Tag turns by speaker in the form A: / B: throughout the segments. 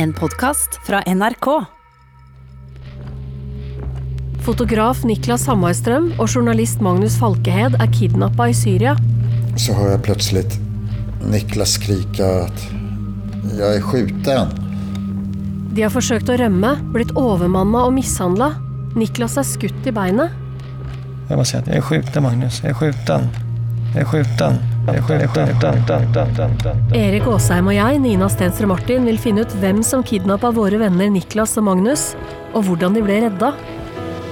A: En podkast fra NRK.
B: Fotograf Niklas Hammarström och journalist Magnus Falkehed är kidnappade i Syria.
C: Så hör jag plötsligt Niklas skrika att jag är skjuten.
B: De har försökt att römma, blivit övermannade och misshandlade. Niklas är skutt i beinet.
D: Jag bara säger att jag är skjuten Magnus, jag är skjuten. Jag är skjuten.
B: Erik Åsheim och jag, Nina Stenström Martin, vil finne ut vem som kidnappade våra vänner Niklas och Magnus och hur de blev rädda.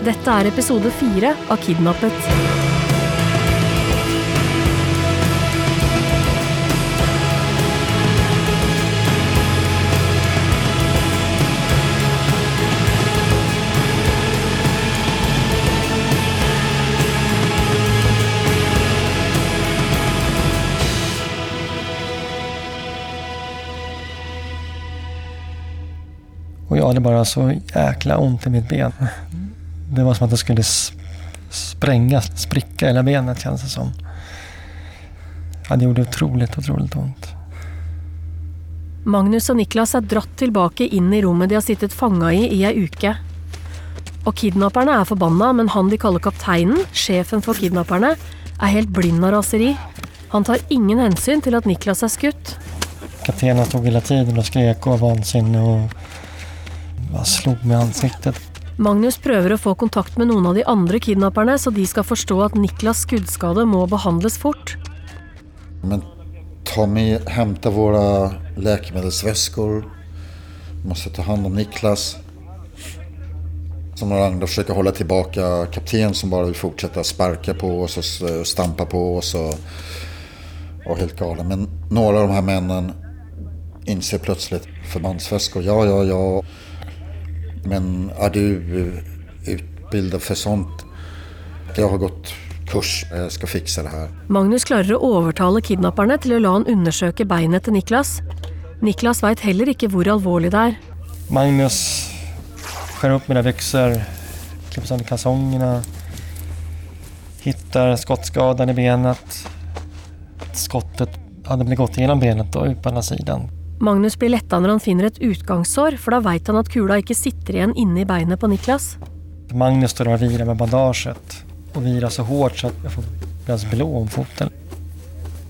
B: Detta är episode 4 av Kidnappet.
D: Och jag hade bara så jäkla ont i mitt ben. Det var som att det skulle sprängas, spricka hela benet känns det som. Ja, det gjorde otroligt, otroligt ont.
B: Magnus och Niklas är dratt tillbaka in i rummet de har suttit fånga i i en uke. Och kidnapparna är förbannade, men han de kallar kapteinen, chefen för kidnapparna, är helt blind av raseri. Han tar ingen hänsyn till att Niklas är skutt.
D: Kaptenen stod hela tiden och skrek och var vansinnig och bara slog mig i ansiktet.
B: Magnus att få kontakt med någon av de andra kidnapparna så de ska förstå att Niklas skuddskade må behandlas fort.
C: Men ta med, hämta våra läkemedelsväskor. Måste ta hand om Niklas. Som några andra försöker hålla tillbaka kapten som bara vill fortsätta sparka på oss och s- stampa på oss. Och, och helt galen. Men några av de här männen inser plötsligt förbandsväskor. Ja, ja, ja. Men är du eh, utbildad för sånt? Jag har gått kurs. Jag ska fixa det här.
B: Magnus klarar att övertala kidnapparna till att låta han undersöka beinet till Niklas. Niklas vet heller inte hur allvarligt det är.
D: Magnus skär upp mina byxor, klipper sönder kalsongerna. Hittar skottskadan i benet. Skottet hade blivit gått igenom benet och ut på andra sidan.
B: Magnus blir lättad när han finner ett utgångssår, för då vet han att kula inte sitter igen inne i beinet på Niklas.
D: Magnus står och virar med bandaget och virar så hårt så att jag får blå om foten.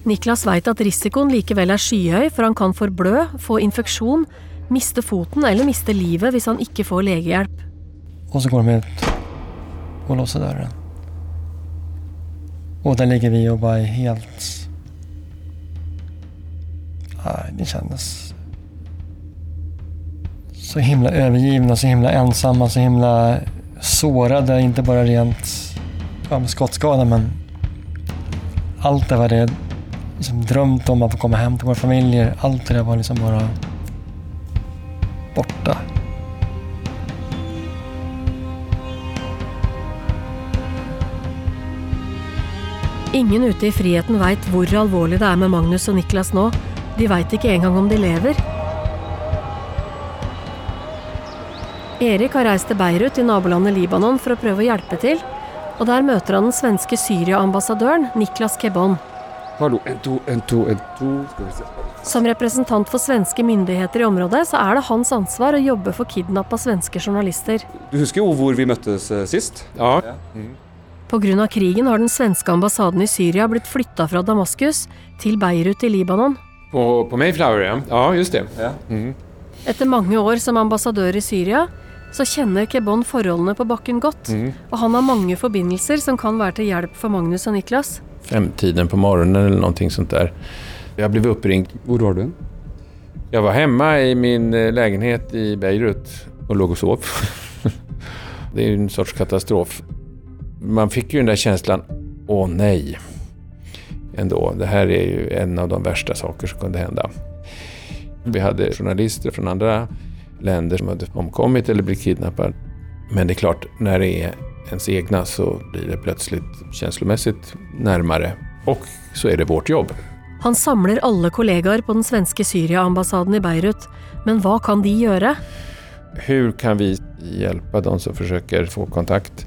B: Niklas vet att risken likevel är skyhög, för han kan förblö, få infektion, miste foten eller miste livet om han inte får legehjälp.
D: Och så går de ut och låser dörren. Och där ligger vi bara är helt... Nej, det kändes så himla övergivna, så himla ensamma, så himla sårade. Inte bara rent ja, med skottskada, men allt det var det liksom drömt om att få komma hem till våra familjer. Allt det där var liksom bara borta.
B: Ingen ute i friheten vet hur allvarligt det är med Magnus och Niklas nu. De vet inte engang om de lever. Erik har reist till Beirut i nabolandet Libanon för att pröva hjälpa till. Och där möter han den svenske Syria-ambassadören Niklas Kebon.
E: Hallå, en, to, en, to, en, to. Ska vi se.
B: Som representant för svenska myndigheter i området så är det hans ansvar att jobba för kidnappade svenska journalister.
E: Du husker jo hvor vi møttes eh, sist? Ja.
B: På grund av krigen har den svenska ambassaden i Syria blivit flyttad från Damaskus till Beirut i Libanon.
E: På, på Mayflower, ja. Ja, just det. Ja. Mm.
B: Efter många år som ambassadör i Syria så känner Kebon förhållandena på backen gott.
E: Mm.
B: Och han har många förbindelser som kan vara till hjälp för Magnus och Niklas.
F: femtiden på morgonen eller någonting sånt där. Jag blev uppringd.
E: Hvor var du?
F: Jag var hemma i min eh, lägenhet i Beirut och låg och sov. det är ju en sorts katastrof. Man fick ju den där känslan, åh nej. Ändå, det här är ju en av de värsta saker som kunde hända. Vi hade journalister från andra länder som hade omkommit eller blivit kidnappade. Men det är klart, när det är ens egna så blir det plötsligt känslomässigt närmare. Och så är det vårt jobb.
B: Han samlar alla kollegor på den svenska Syria-ambassaden i Beirut. Men vad kan de göra?
F: Hur kan vi hjälpa de som försöker få kontakt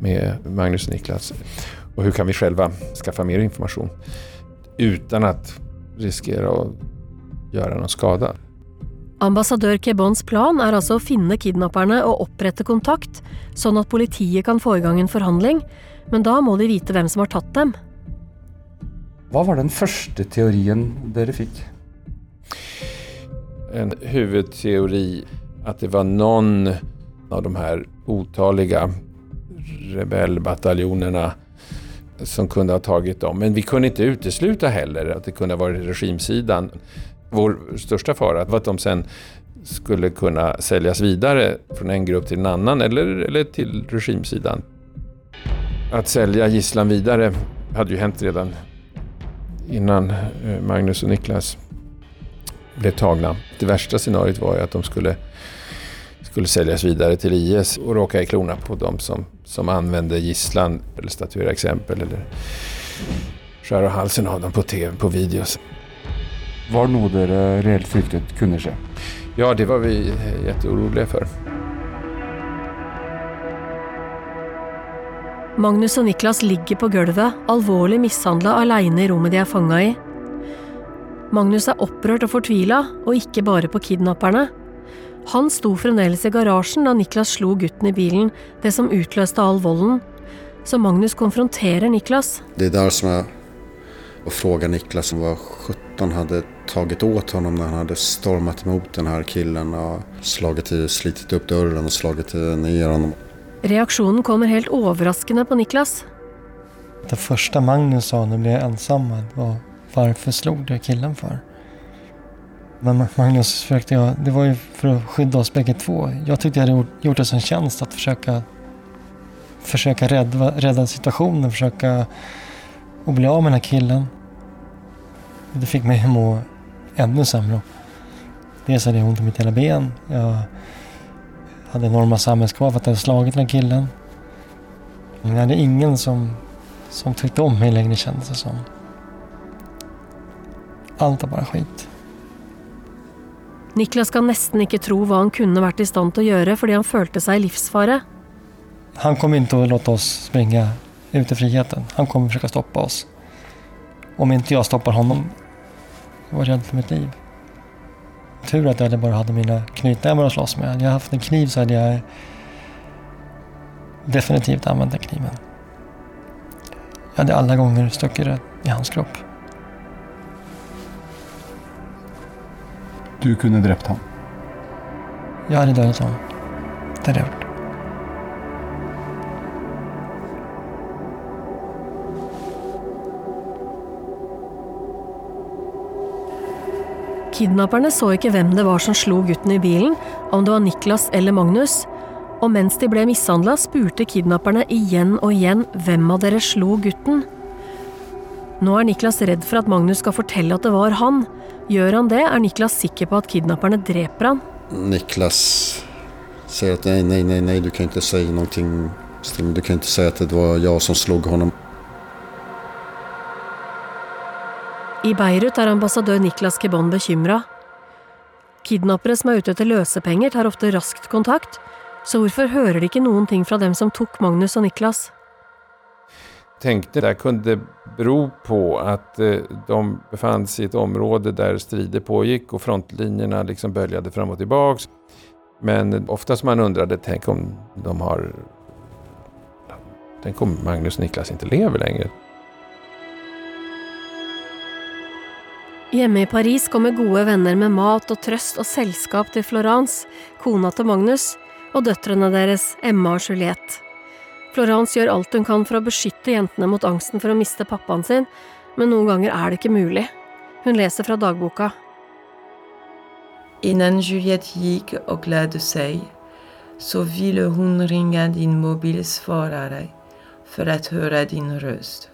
F: med Magnus och Niklas? Och hur kan vi själva skaffa mer information utan att riskera att göra någon skada?
B: Ambassadør Kebons plan er altså å finne kidnapperne og opprette kontakt, sånn at politiet kan få i gang en forhandling, men da må de vite hvem som har tatt dem.
G: Hva var den første teorien dere fikk?
F: En huvudteori att det var någon av de här otaliga rebellbataljonerna som kunde ha tagit dem. Men vi kunde inte utesluta heller att det kunde ha varit regimsidan. Vår största fara var att de sen skulle kunna säljas vidare från en grupp till en annan eller, eller till regimsidan. Att sälja gisslan vidare hade ju hänt redan innan eh, Magnus och Niklas blev tagna. Det värsta scenariot var ju att de skulle, skulle säljas vidare till IS och råka i klorna på de som, som använde gisslan eller statuera exempel eller skära halsen av dem på TV, på videos.
G: Var det noe dere reelt fryktet kunne skje?
F: Ja, det var vi jätteoroliga för.
B: Magnus og Niklas ligger på gulvet, alvorlig mishandla aleine i rommet de er fanga i. Magnus er opprørt og fortvila, og ikke bare på kidnapperne. Han sto fremdeles i garasjen da Niklas slo gutten i bilen, det som utløste all volden. Så Magnus konfronterer Niklas.
C: Det är där som jag och frågar Niklas vad 17 hade tagit åt honom när han hade stormat emot den här killen och slagit till, slitit upp dörren och slagit ner honom.
B: Reaksjonen kommer helt overraskende på Niklas.
D: Det första Magnus sa när vi blev ensamma var varför slog du killen för? Men Magnus försökte jag, det var ju för att skydda oss bägge två. Jag tyckte jag hade gjort, det som tjänst att försöka, försöka rädda, rädda situationen, försöka och bli av med den här killen. Det fick mig att må ännu sämre. Dels hade jag ont i mitt hela ben. Jag hade enorma samhällskrav för att jag hade slagit den här killen. Men jag hade ingen som, som tyckte om mig längre kändes det som. Allt var bara skit.
B: Niklas kan nesten ikke tro hva han kunne vært i stand til å gjøre fordi han følte seg i livsfare.
D: Han kommer inte att låta oss springa ut i friheten. Han kommer försöka stoppa oss. Om inte jag stoppar honom. Jag var rädd för mitt liv. Tur att jag bara hade mina knytnävar att slåss med. Hade jag haft en kniv så hade jag definitivt använt den kniven. Jag hade alla gånger stuckit i hans kropp.
G: Du kunne drept ham.
D: Jag hade dödat honom. Det hade jag gjort.
B: Kidnapperne så ikke hvem det var som slo gutten i bilen, om det var Niklas eller Magnus. Og mens de ble mishandla, spurte kidnapperne igjen og igjen hvem av dere slo gutten. Nå er Niklas redd for at Magnus skal fortelle at det var han. Gjør han det, er Niklas sikker på at kidnapperne dreper han.
C: Niklas säger att nej, nej, nej, nej, du kan inte säga någonting. Du kan inte säga att det var jag som slog honom.
B: I Beirut er ambassadør Niklas Kebon bekymra. Kidnappere som er ute etter løsepenger, tar ofte raskt kontakt, så hvorfor hører de ikke noen ting fra dem som tok Magnus og Niklas?
F: Tänkte det kunde bero på att eh, de befann sig i ett område där strider pågick och frontlinjerna liksom böljade fram och tillbaks. Men ofta som man undrade, tänk om de har... Tänk om Magnus och Niklas inte lever längre.
B: Hjemme i Paris kommer gode vänner med mat och tröst och sällskap till Florence, kona till Magnus, och döttrarna deras, Emma och Juliette. Florence gjør alt hun kan for å beskytte jentene mot angsten for å miste pappaen sin, men noen ganger er det ikke mulig. Hun leser fra dagboka.
H: Innan Juliette gick och lärde sig så ville hon ringa din mobilsvarare för att höra din röst.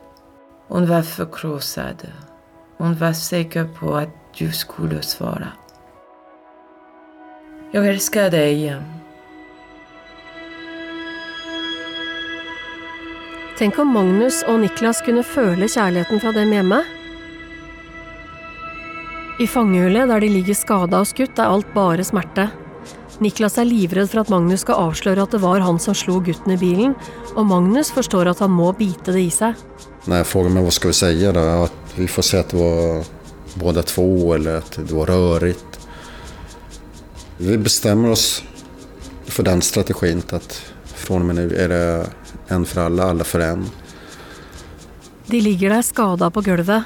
H: Hon var förkrossad. Hon var säker på att du skulle svara. Jag älskar dig.
B: Tänk om Magnus och Niklas kunde føle kärleken från dem hemma? I fangehullet där de ligger skadade och skutt, är allt bara smärta. Niklas är livrädd för att Magnus ska avslöja att det var han som slog gutten i bilen, och Magnus förstår att han må bita det i sig.
C: När jag frågar mig vad ska vi säga då? Att vi får säga att det var båda två eller att det var rörigt. Vi bestämmer oss för den strategin att från och med nu är det en för alla, alla för en.
B: De ligger der skada på gulvet.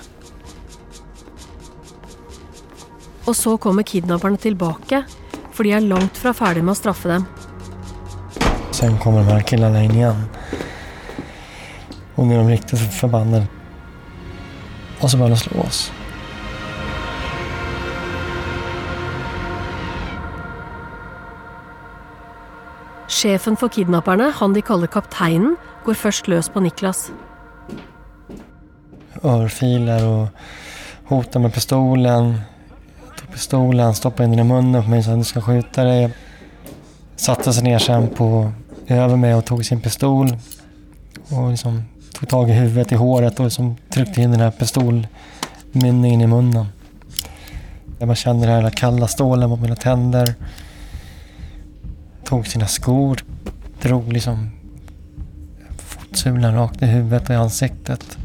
B: Og så kommer kidnapperne tilbake, for de er langt fra ferdig med å straffe dem.
D: Sen kommer de här killarna in igen. Och nu är de riktigt förbannade. Och så börjar de slå oss.
B: Sjefen for kidnapperne, han de kaller kapteinen, går først løs på Niklas.
D: Örfilar och hotar med pistolen. Jag tog pistolen, stoppade in den i munnen på mig så att du ska skjuta dig. Satte sig ner sen på, över mig och tog sin pistol. Och liksom tog tag i huvudet, i håret och liksom tryckte in den här pistolmynningen i munnen. Jag bara kände den här kalla stålen mot mina tänder. Tog sina skor, drog liksom fotsulan rakt i huvudet och i ansiktet.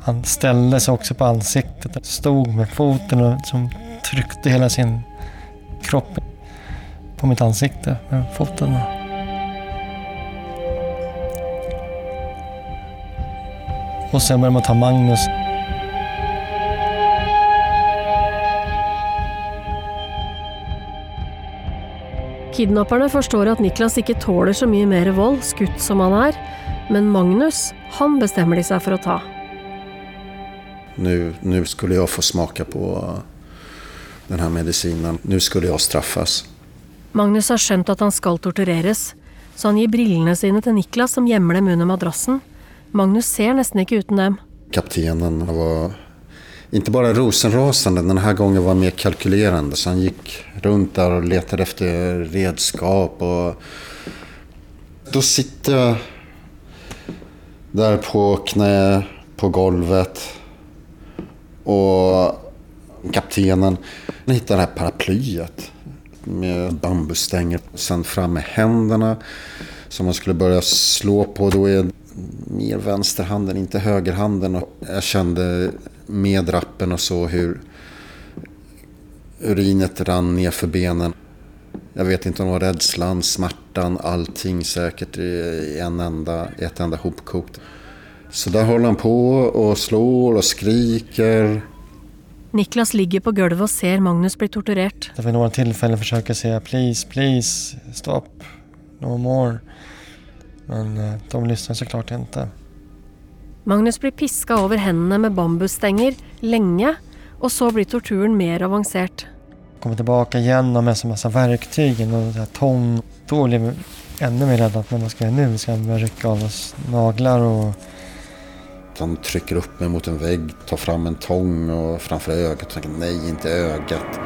D: Han ställde sig också på ansiktet, stod med foten och som tryckte hela sin kropp på mitt ansikte med foten. Och sen började man ta Magnus.
B: Kidnapperne forstår at Niklas ikke tåler så mye mer vold, skutt som han er, men Magnus, han bestemmer de seg for å ta.
C: Nu, nu skulle jag få smaka på den här medicinen. Nu skulle jag straffas.
B: Magnus har skjønt at han skal tortureres, så han gir brillene sine til Niklas, som gjemmer dem under madrassen. Magnus ser nesten ikke uten dem.
C: Kaptenen var inte bara rosenrasande, den här gången var mer kalkylerande. Så han gick runt där och letade efter redskap. Och då sitter jag där på knä på golvet. Och kaptenen hittar det här paraplyet med bambustänger. Sen fram med händerna som man skulle börja slå på. Då är mer vänsterhanden, inte högerhanden. Och jag kände med rappen och så hur urinet rann ner för benen. Jag vet inte om det var rädslan, smärtan, allting säkert i en enda, ett enda hopkokt. Så där håller han på och slår och skriker.
B: Niklas ligger på gulvet og ser Magnus bli torturert.
D: Vid några tillfällen försöker säga please, please, stop, no more. Men eh, de lyssnar såklart inte.
B: Magnus blir piska over hendene med bambusstenger lenge, og så blir torturen mer avansert.
D: Kommer tillbaka igen och med en massa verktyg och så här tång. Då blev jag ännu mer rädd att vad ska jag nu? Ska jag börja rycka av oss naglar och
C: Han trycker upp mig mot en vägg, tar fram en tång och framför ögat och tänker nej, inte ögat.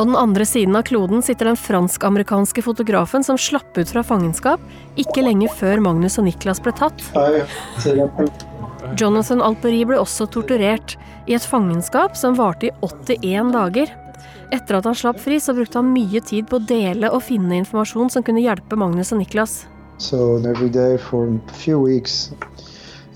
B: På den andre siden av kloden sitter den fransk-amerikanske fotografen som slapp ut fra fangenskap ikke lenge før Magnus og Niklas ble tatt. Jonathan Alperi ble også torturert i et fangenskap som varte i 81 dager. Etter at han slapp fri, så brukte han mye tid på å dele og finne informasjon som kunne hjelpe Magnus og Niklas.
I: So every day for a few weeks,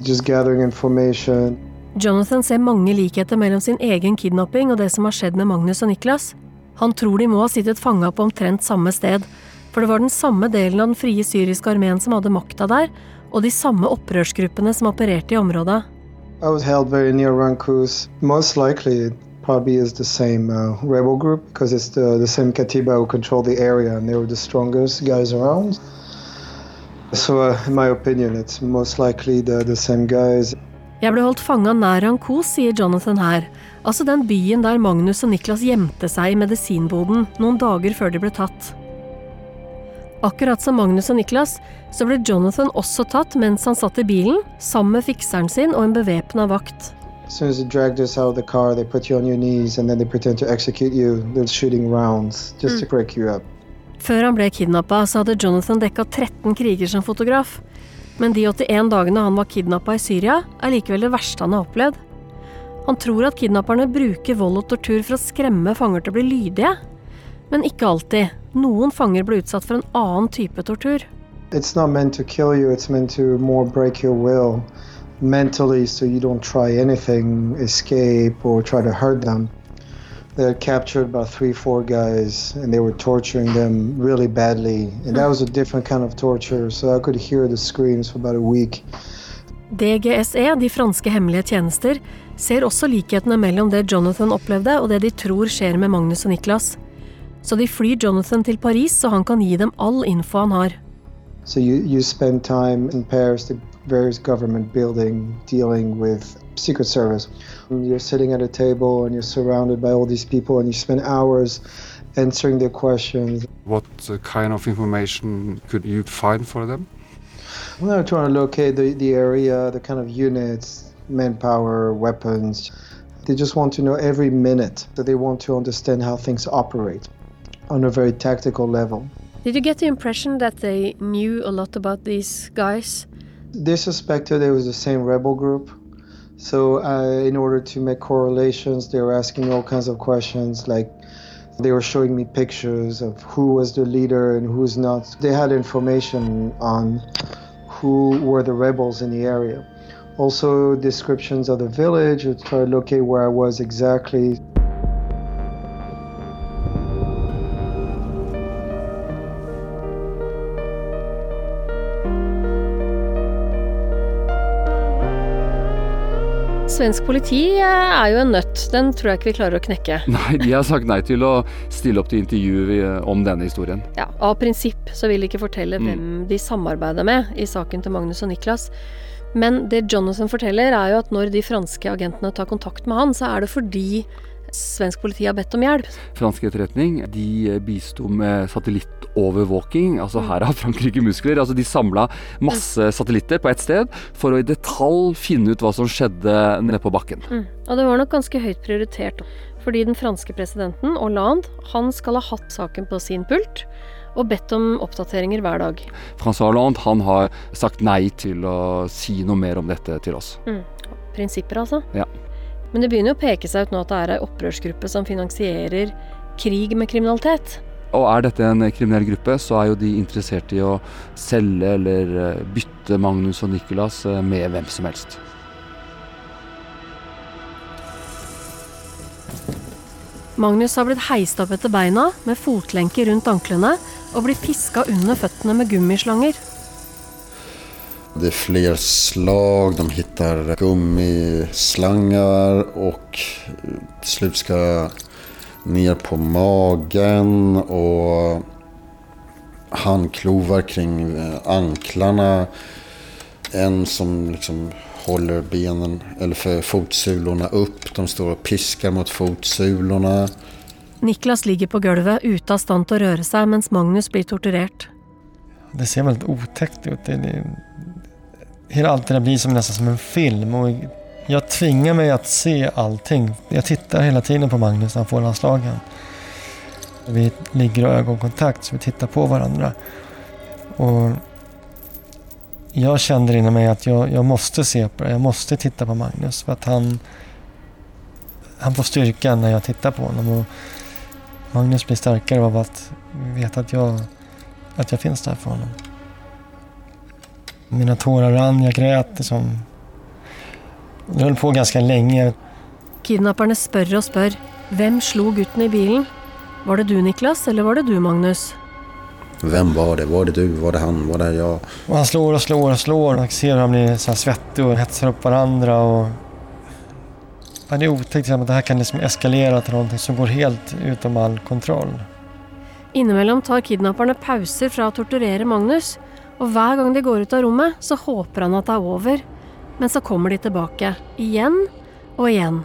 I: just gathering information.
B: Jonathan ser mange likheter mellom sin egen kidnapping og det som har skjedd med Magnus og Niklas. Han tror de må ha sittet fanga på omtrent samme sted, for det var den samme delen av den frie syriske armeen som hadde makta der, og de samme opprørsgruppene som opererte i området.
I: I was held very near Rankus. Most likely, probably is the same uh, rebel group because it's the, the same Katiba who controlled the area and they were the strongest guys around. So, uh, in my opinion, it's most likely the, the same guys.
B: Jeg ble holdt fanga nær Rankos, sier Jonathan her, altså den byen der Magnus og Niklas gjemte seg i medisinboden noen dager før de ble tatt. Akkurat som Magnus og Niklas, så ble Jonathan også tatt mens han satt i bilen, sammen med fikseren sin og en bevæpna vakt.
I: As soon as they dragged us out of the car, they put you on your knees and then they pretend to execute you. They're shooting rounds just to break you up.
B: Før han ble kidnappa, så hadde Jonathan dekka 13 kriger som fotograf. Men de 81 dagene han var kidnappa i Syria, er likevel det verste han har opplevd. Han tror at kidnapperne bruker vold og tortur for å skremme fanger til å bli lydige. Men ikke alltid. Noen fanger ble utsatt for en annen type tortur.
I: It's not meant to kill you, it's meant to more break your will mentally so you don't try anything, escape, or try to hurt them. They had captured about three, four guys and they were torturing them really badly. And that was a different kind of torture, so I could hear the screams for about a week.
B: DGSE, de franske hemmelige tjenester, ser også likhetene mellom det Jonathan opplevde og det de tror skjer med Magnus og Niklas. Så de flyr Jonathan til Paris så han kan gi dem all info han har.
I: So you, you spend time in Paris, the various government building dealing with Secret Service. You're sitting at a table and you're surrounded by all these people and you spend hours answering their questions.
G: What uh, kind of information could you find for them?
I: Well, they're trying to locate the, the area, the kind of units, manpower, weapons. They just want to know every minute. So they want to understand how things operate on a very tactical level.
B: Did you get the impression that they knew a lot about these guys?
I: They suspected it was the same rebel group. So, uh, in order to make correlations, they were asking all kinds of questions. Like, they were showing me pictures of who was the leader and who's not. They had information on who were the rebels in the area. Also, descriptions of the village to try to locate where I was exactly.
B: Svensk politi er jo en nøtt. Den tror jeg ikke vi klarer å knekke.
J: Nei, de har sagt nei til å stille opp til intervju om denne historien.
B: Ja, Av prinsipp så vil de ikke fortelle
J: Mm.
B: hvem de samarbeider med i saken til Magnus og Niklas. Men det Jonathan forteller, er jo at når de franske agentene tar kontakt med han, så er det fordi svensk politi har bedt om hjelp.
J: Fransk etterretning de bisto med satellittovervåking. Altså her har Frankrike muskler. Altså de samla masse satellitter på ett sted for å i detalj finne ut hva som skjedde nede på bakken.
B: Mm. Og det var nok ganske høyt prioritert. Fordi den franske presidenten, Hollande, han skal ha hatt saken på sin pult og bedt om oppdateringer hver dag.
J: Francois Hollande han har sagt nei til å si noe mer om dette til oss.
B: Mm. Prinsipper, altså.
J: Ja.
B: Men det begynner jo å peke seg ut nå at det er ei opprørsgruppe som finansierer krig med kriminalitet.
J: Og er dette en kriminell gruppe, så er jo de interessert i å selge eller eh, bytte Magnus og Nicolas eh, med hvem som helst.
B: Magnus har blitt heist opp etter beina med fotlenker rundt anklene og blir piska under føttene med gummislanger.
C: Det är fler slag, de hittar gummislangar och till slut ska ner på magen och handklovar kring eh, anklarna. En som liksom håller benen, eller för fotsulorna upp. De står och piskar mot fotsulorna.
B: Niklas ligger på av stand til å røre seg mens Magnus blir torturert.
D: Det ser väldigt otäckt ut. Det, det, hela allt det där blir som nästan som en film. Och jag tvingar mig att se allting. Jag tittar hela tiden på Magnus när han får landslagen. Vi ligger och har ögonkontakt så vi tittar på varandra. Och jag kände inom mig att jag, jag måste se på det. Jag måste titta på Magnus. För att han, han får styrka när jag tittar på honom. Och Magnus blir starkare av att veta att jag, att jag finns där för honom. Mina tårar rann, jag grät liksom. Det höll på ganska länge.
B: Kidnapperne spør og spør. Hvem slo gutten i bilen? Var det du, Niklas, eller var det du, Magnus?
C: Vem var det? Var det du? Var det han? Var det jag?
D: Och han slår och slår och slår. Man ser hur han blir så här svettig och hetsar upp varandra. Och... Ja, det är otäckt att det här kan liksom eskalera till någonting som går helt utom all kontroll.
B: Innimellom tar kidnapperne pauser fra å torturere Magnus, och varje gång de går ut av rummet så hoppas han att det är över. Men så kommer de tillbaka igen och igen.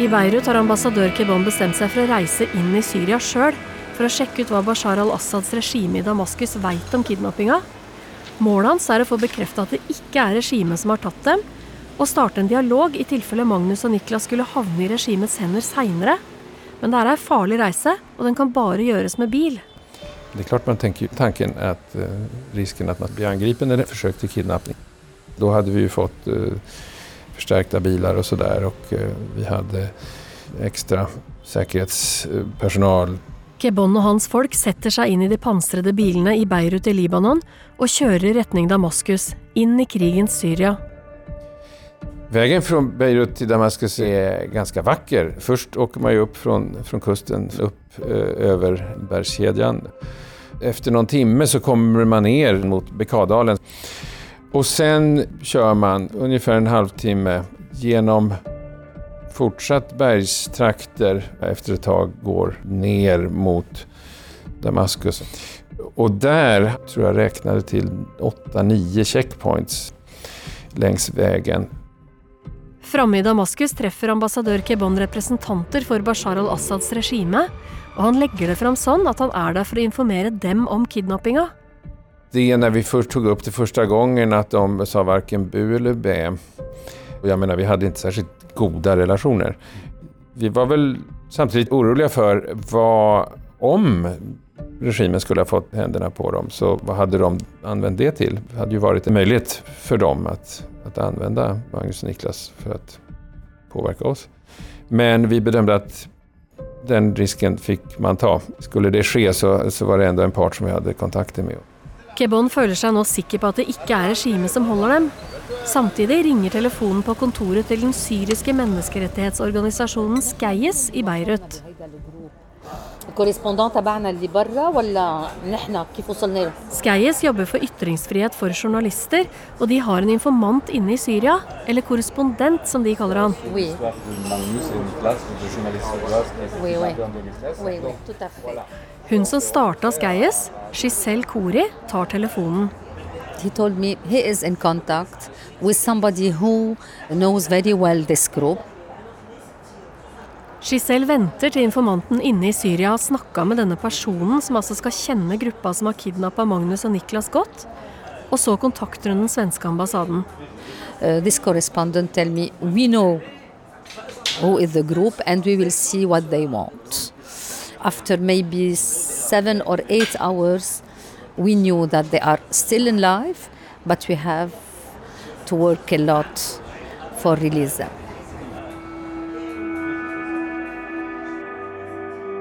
B: I Beirut har ambassadör Kebon bestämt sig för att resa in i Syrien själv för att checka ut vad Bashar al-Assads regim i Damaskus vet om kidnappinga. Målet hans er å få bekrefta at det ikke er regimet som har tatt dem, og starte en dialog i tilfelle Magnus og Niklas skulle havne i regimets hender seinere. Men det er ei farlig reise, og den kan bare gjøres med bil.
F: Det är klart man tänker tanken att eh, risken att man blir angripen eller försök till kidnappning. Då hade vi ju fått eh, förstärkta bilar och sådär och eh, vi hade extra säkerhetspersonal.
B: Kebon och hans folk sätter sig in i de pansrade bilarna i Beirut i Libanon och kör i riktning Damaskus, in i krigens Syrien.
F: Vägen från Beirut till Damaskus är ganska vacker. Först åker man ju upp från, från kusten upp eh, över bergskedjan. Efter någon timme så kommer man ner mot Bekadalen. Och sen kör man ungefär en halvtimme genom fortsatt bergstrakter. Efter ett tag går ner mot Damaskus. Och där tror jag räknade till 8-9 checkpoints längs vägen.
B: Framme i Damaskus treffer ambassadør Kebon representanter for Bashar al-Assads regime, og han legger det fram sånn at han er der for å informere dem om kidnappinga.
F: Det är när vi först tog upp det första gången att de sa varken bu eller bä. Och jag menar, vi hade inte särskilt goda relationer. Vi var väl samtidigt oroliga för vad om regimen skulle ha fått händerna på dem, så vad hade de använt det till? Det hade ju varit en möjlighet för dem att, att använda Magnus och Niklas för att påverka oss. Men vi bedömde att den risken fick man ta. Skulle det ske så, så var det ändå en part som vi hade kontakter med.
B: Kebon føler seg nå sikker på at det ikke er regimet som holder dem. Samtidig ringer telefonen på kontoret til den syriske menneskerettighetsorganisasjonen Skeies i Beirut. Skeies jobber for ytringsfrihet for journalister, og de har en informant inne i Syria, eller korrespondent som de kaller han.
K: Oui.
B: Hun som starta Skeies, Giselle Kori, tar telefonen.
K: He told me he is in contact with somebody who knows very well this group.
B: Giselle venter til informanten inne i Syria har snakka med denne personen, som altså skal kjenne gruppa som har kidnappa Magnus og Niklas godt, og så kontakter hun den svenske ambassaden.
K: Uh, this correspondent tell me we know who is the group and we will see what they want. After maybe seven or eight hours, we knew that they are still in life, but we have to work a lot for release them.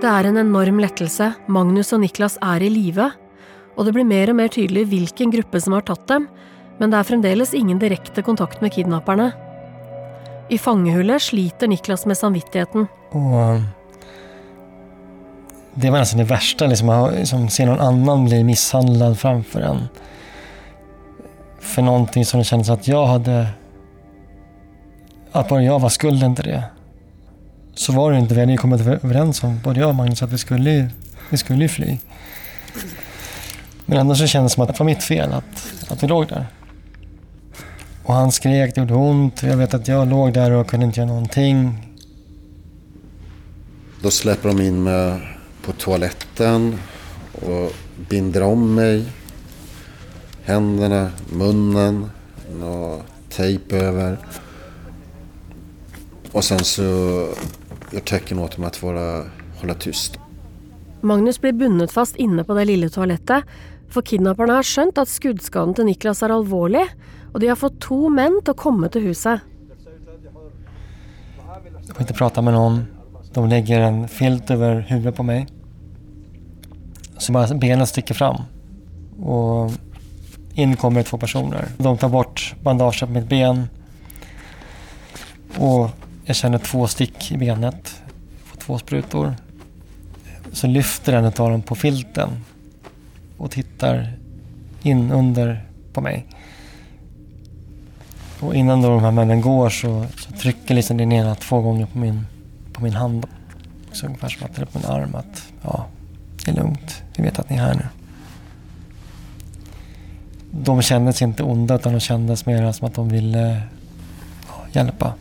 B: Det er en enorm lettelse. Magnus og Niklas er i live. Og det blir mer og mer tydelig hvilken gruppe som har tatt dem, men det er fremdeles ingen direkte kontakt med kidnapperne. I fangehullet sliter Niklas med samvittigheten.
D: Och det var nästan det värsta, liksom, att liksom, se någon annan bli misshandlad framför en. För någonting som det kändes att jag hade... Att bara jag var skulden till det. Så var det inte. Vi hade ju kommit överens om, både jag och Magnus, att vi skulle, ju- vi skulle ju fly. Men ändå så kändes det som att det var mitt fel att, att vi låg där. Och han skrek, det gjorde ont. Jag vet att jag låg där och kunde inte göra någonting.
C: Då släpper de in mig på toaletten och binder om mig. Händerna, munnen, och tejp över. Och sen så gör tecken åt dem att vara, hålla tyst.
B: Magnus blir bundet fast inne på det lille toalettet, for kidnapperne har skjønt at skuddskaden til Niklas er alvorlig, og de har fått to menn til å komme til huset.
D: Jag får inte prata med någon. De lägger en filt över huvudet på mig. Så bara benen sticker fram. Och in kommer två personer. De tar bort bandaget på mitt ben. Och jag känner två stick i benet. Får två sprutor. Så lyfter en av dem på filten och tittar in under på mig. Och innan då de här männen går så, så trycker liksom den ena två gånger på min, på min hand. Så ungefär som att det är på min arm att ja, det är lugnt. Vi vet att ni är här nu. De kändes inte onda utan de kändes mer som att de ville ja, hjälpa.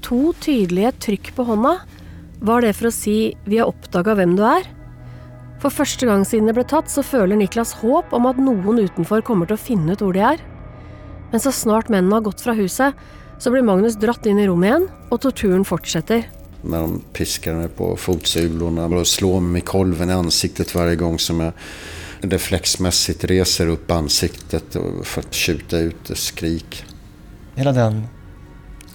B: To tydliga tryck på hånda. Var det för att säga si 'vi har upptäckt vem du är? För första gången sedan det blev tatt, så føler Niklas håp om att någon utanför kommer att finna ut hvor de är. Men så snart männen har gått från huset, så blir Magnus dratt in i rummet igen och torturen fortsätter.
C: När de piskar mig på fotsulorna och slår mig med kolven i ansiktet varje gång som jag reflexmässigt reser upp ansiktet för att tjuta ut skrik.
D: Hela den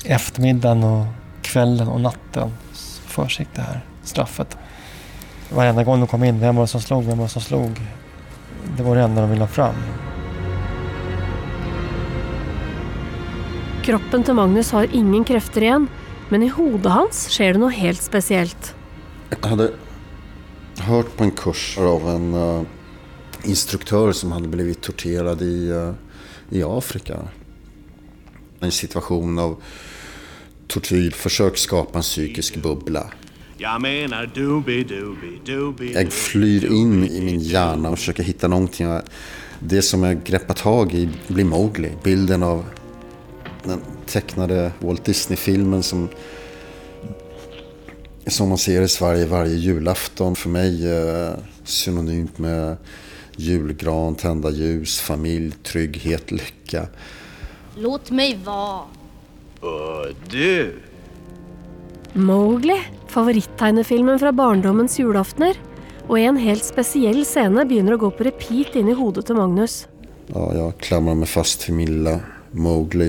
D: eftermiddagen och kvällen och natten försiggick det här straffet. Varenda gång de kom in, vem var det som slog, vem var det som slog? Det var det enda de ville ha fram.
B: Kroppen til Magnus har ingen krefter igjen, men i hodet hans skjer det noe helt spesielt.
C: Jag hade hört på en kurs av en uh, instruktör som hade blivit torterad i, uh, i Afrika. En situation av tortyr, försök skapa en psykisk bubbla.
L: Jag menar doobie doobie doobie
C: Jag flyr in i min hjärna och försöker hitta någonting. Det som jag greppar tag i blir Mowgli. Bilden av den tecknade Walt Disney-filmen som, som man ser i Sverige varje julafton. För mig eh, synonymt med julgran, tända ljus, familj, trygghet, lycka.
M: Låt mig vara.
L: Och du!
B: Mowgli, favorittegnefilmen fra barndommens julaftener. Og en helt spesiell scene begynner å gå på repeat inn i hodet til Magnus.
C: Ja, jag klamrar mig fast min lilla Mowgli.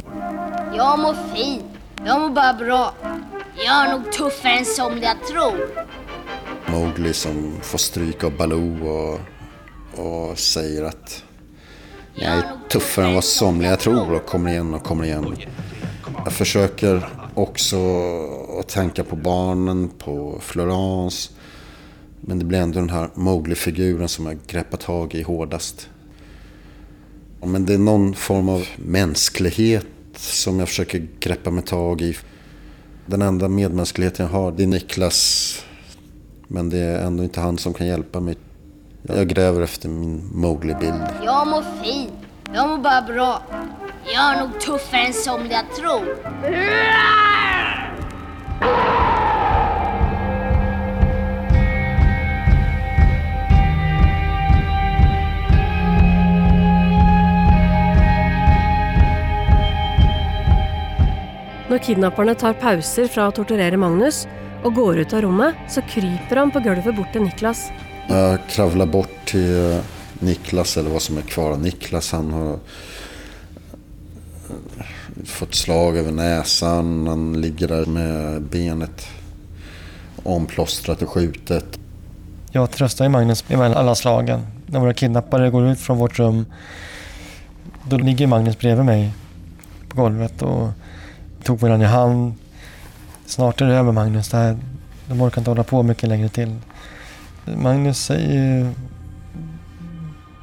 M: Jag mår fint. Jag mår bara bra. Jag är nog tuffare än somliga tror.
C: Mowgli som får stryk av Baloo och, och säger att jag är tuffare än vad somliga tror och kommer igen och kommer igen. Jag försöker också att tänka på barnen, på Florence. Men det blir ändå den här Mowgli-figuren som jag greppar tag i hårdast. Men det är någon form av mänsklighet som jag försöker greppa mig tag i. Den enda medmänskligheten jag har, det är Niklas. Men det är ändå inte han som kan hjälpa mig. Jag gräver efter min Mowgli-bild.
M: Jag mår fint. Jag mår bara bra. Jag är nog tuffare än somliga tror.
B: Når kidnapperne tar pauser fra å torturere Magnus og går ut av rommet, så kryper han på gulvet bort til Niklas.
C: Jag kravlar bort till eh, Niklas, eller vad som är kvar av Niklas. Han har eh, fått slag över näsan. Han ligger där med benet omplåstrat och skjutet.
D: Jag tröstar Magnus med alla slagen. När våra kidnappare går ut från vårt rum, då ligger Magnus bredvid mig på golvet och tog varandra i hand. Snart är det över Magnus. Det här, de orkar inte hålla på mycket längre till. Magnus säger ju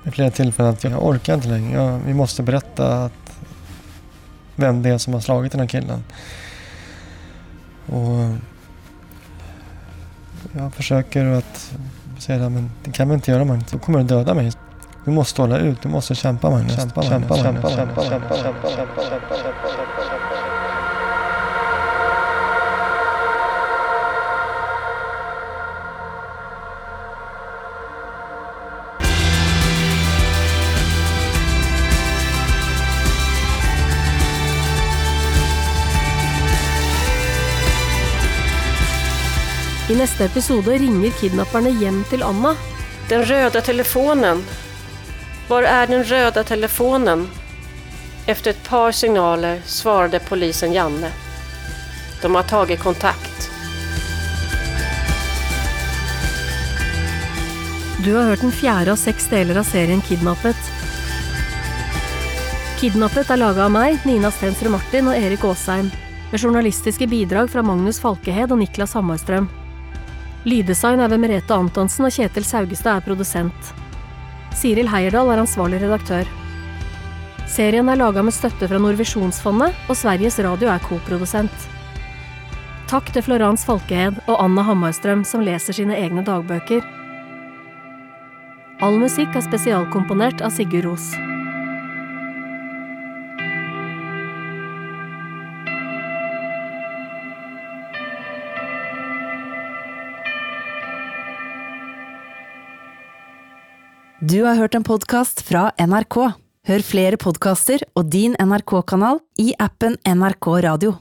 D: vid flera tillfällen att jag orkar inte längre. Jag, vi måste berätta att vem det är som har slagit den här killen. Och jag försöker att säga men det kan vi inte göra Magnus. Då kommer du döda mig. Du måste hålla ut. Du måste kämpa Magnus. Kämpa, Magnus. Kämpa, Magnus. Kämpa, kämpa, kämpa, kämpa, kämpa,
B: I neste episode ringer kidnapperne hjem til Anna.
N: Den röda telefonen. Var är den röda telefonen? Efter ett par signaler svarade polisen Janne. De har tagit kontakt.
B: Du har hørt den fjerde av seks deler av serien Kidnappet. Kidnappet er laga av meg, Nina Stensrud Martin og Erik Aasheim, med journalistiske bidrag fra Magnus Falkehed og Niklas Hammarstrøm. Lyddesign er ved Merete Antonsen, og Kjetil Saugestad er produsent. Siril Heierdal er ansvarlig redaktør. Serien er laga med støtte fra Nordvisjonsfondet, og Sveriges Radio er koprodusent. Takk til Florence Falkehed og Anna Hammarstrøm, som leser sine egne dagbøker. All musikk er spesialkomponert av Sigurd Ros.
A: Du har hørt en podkast fra NRK. Hør flere podkaster og din NRK-kanal i appen NRK Radio.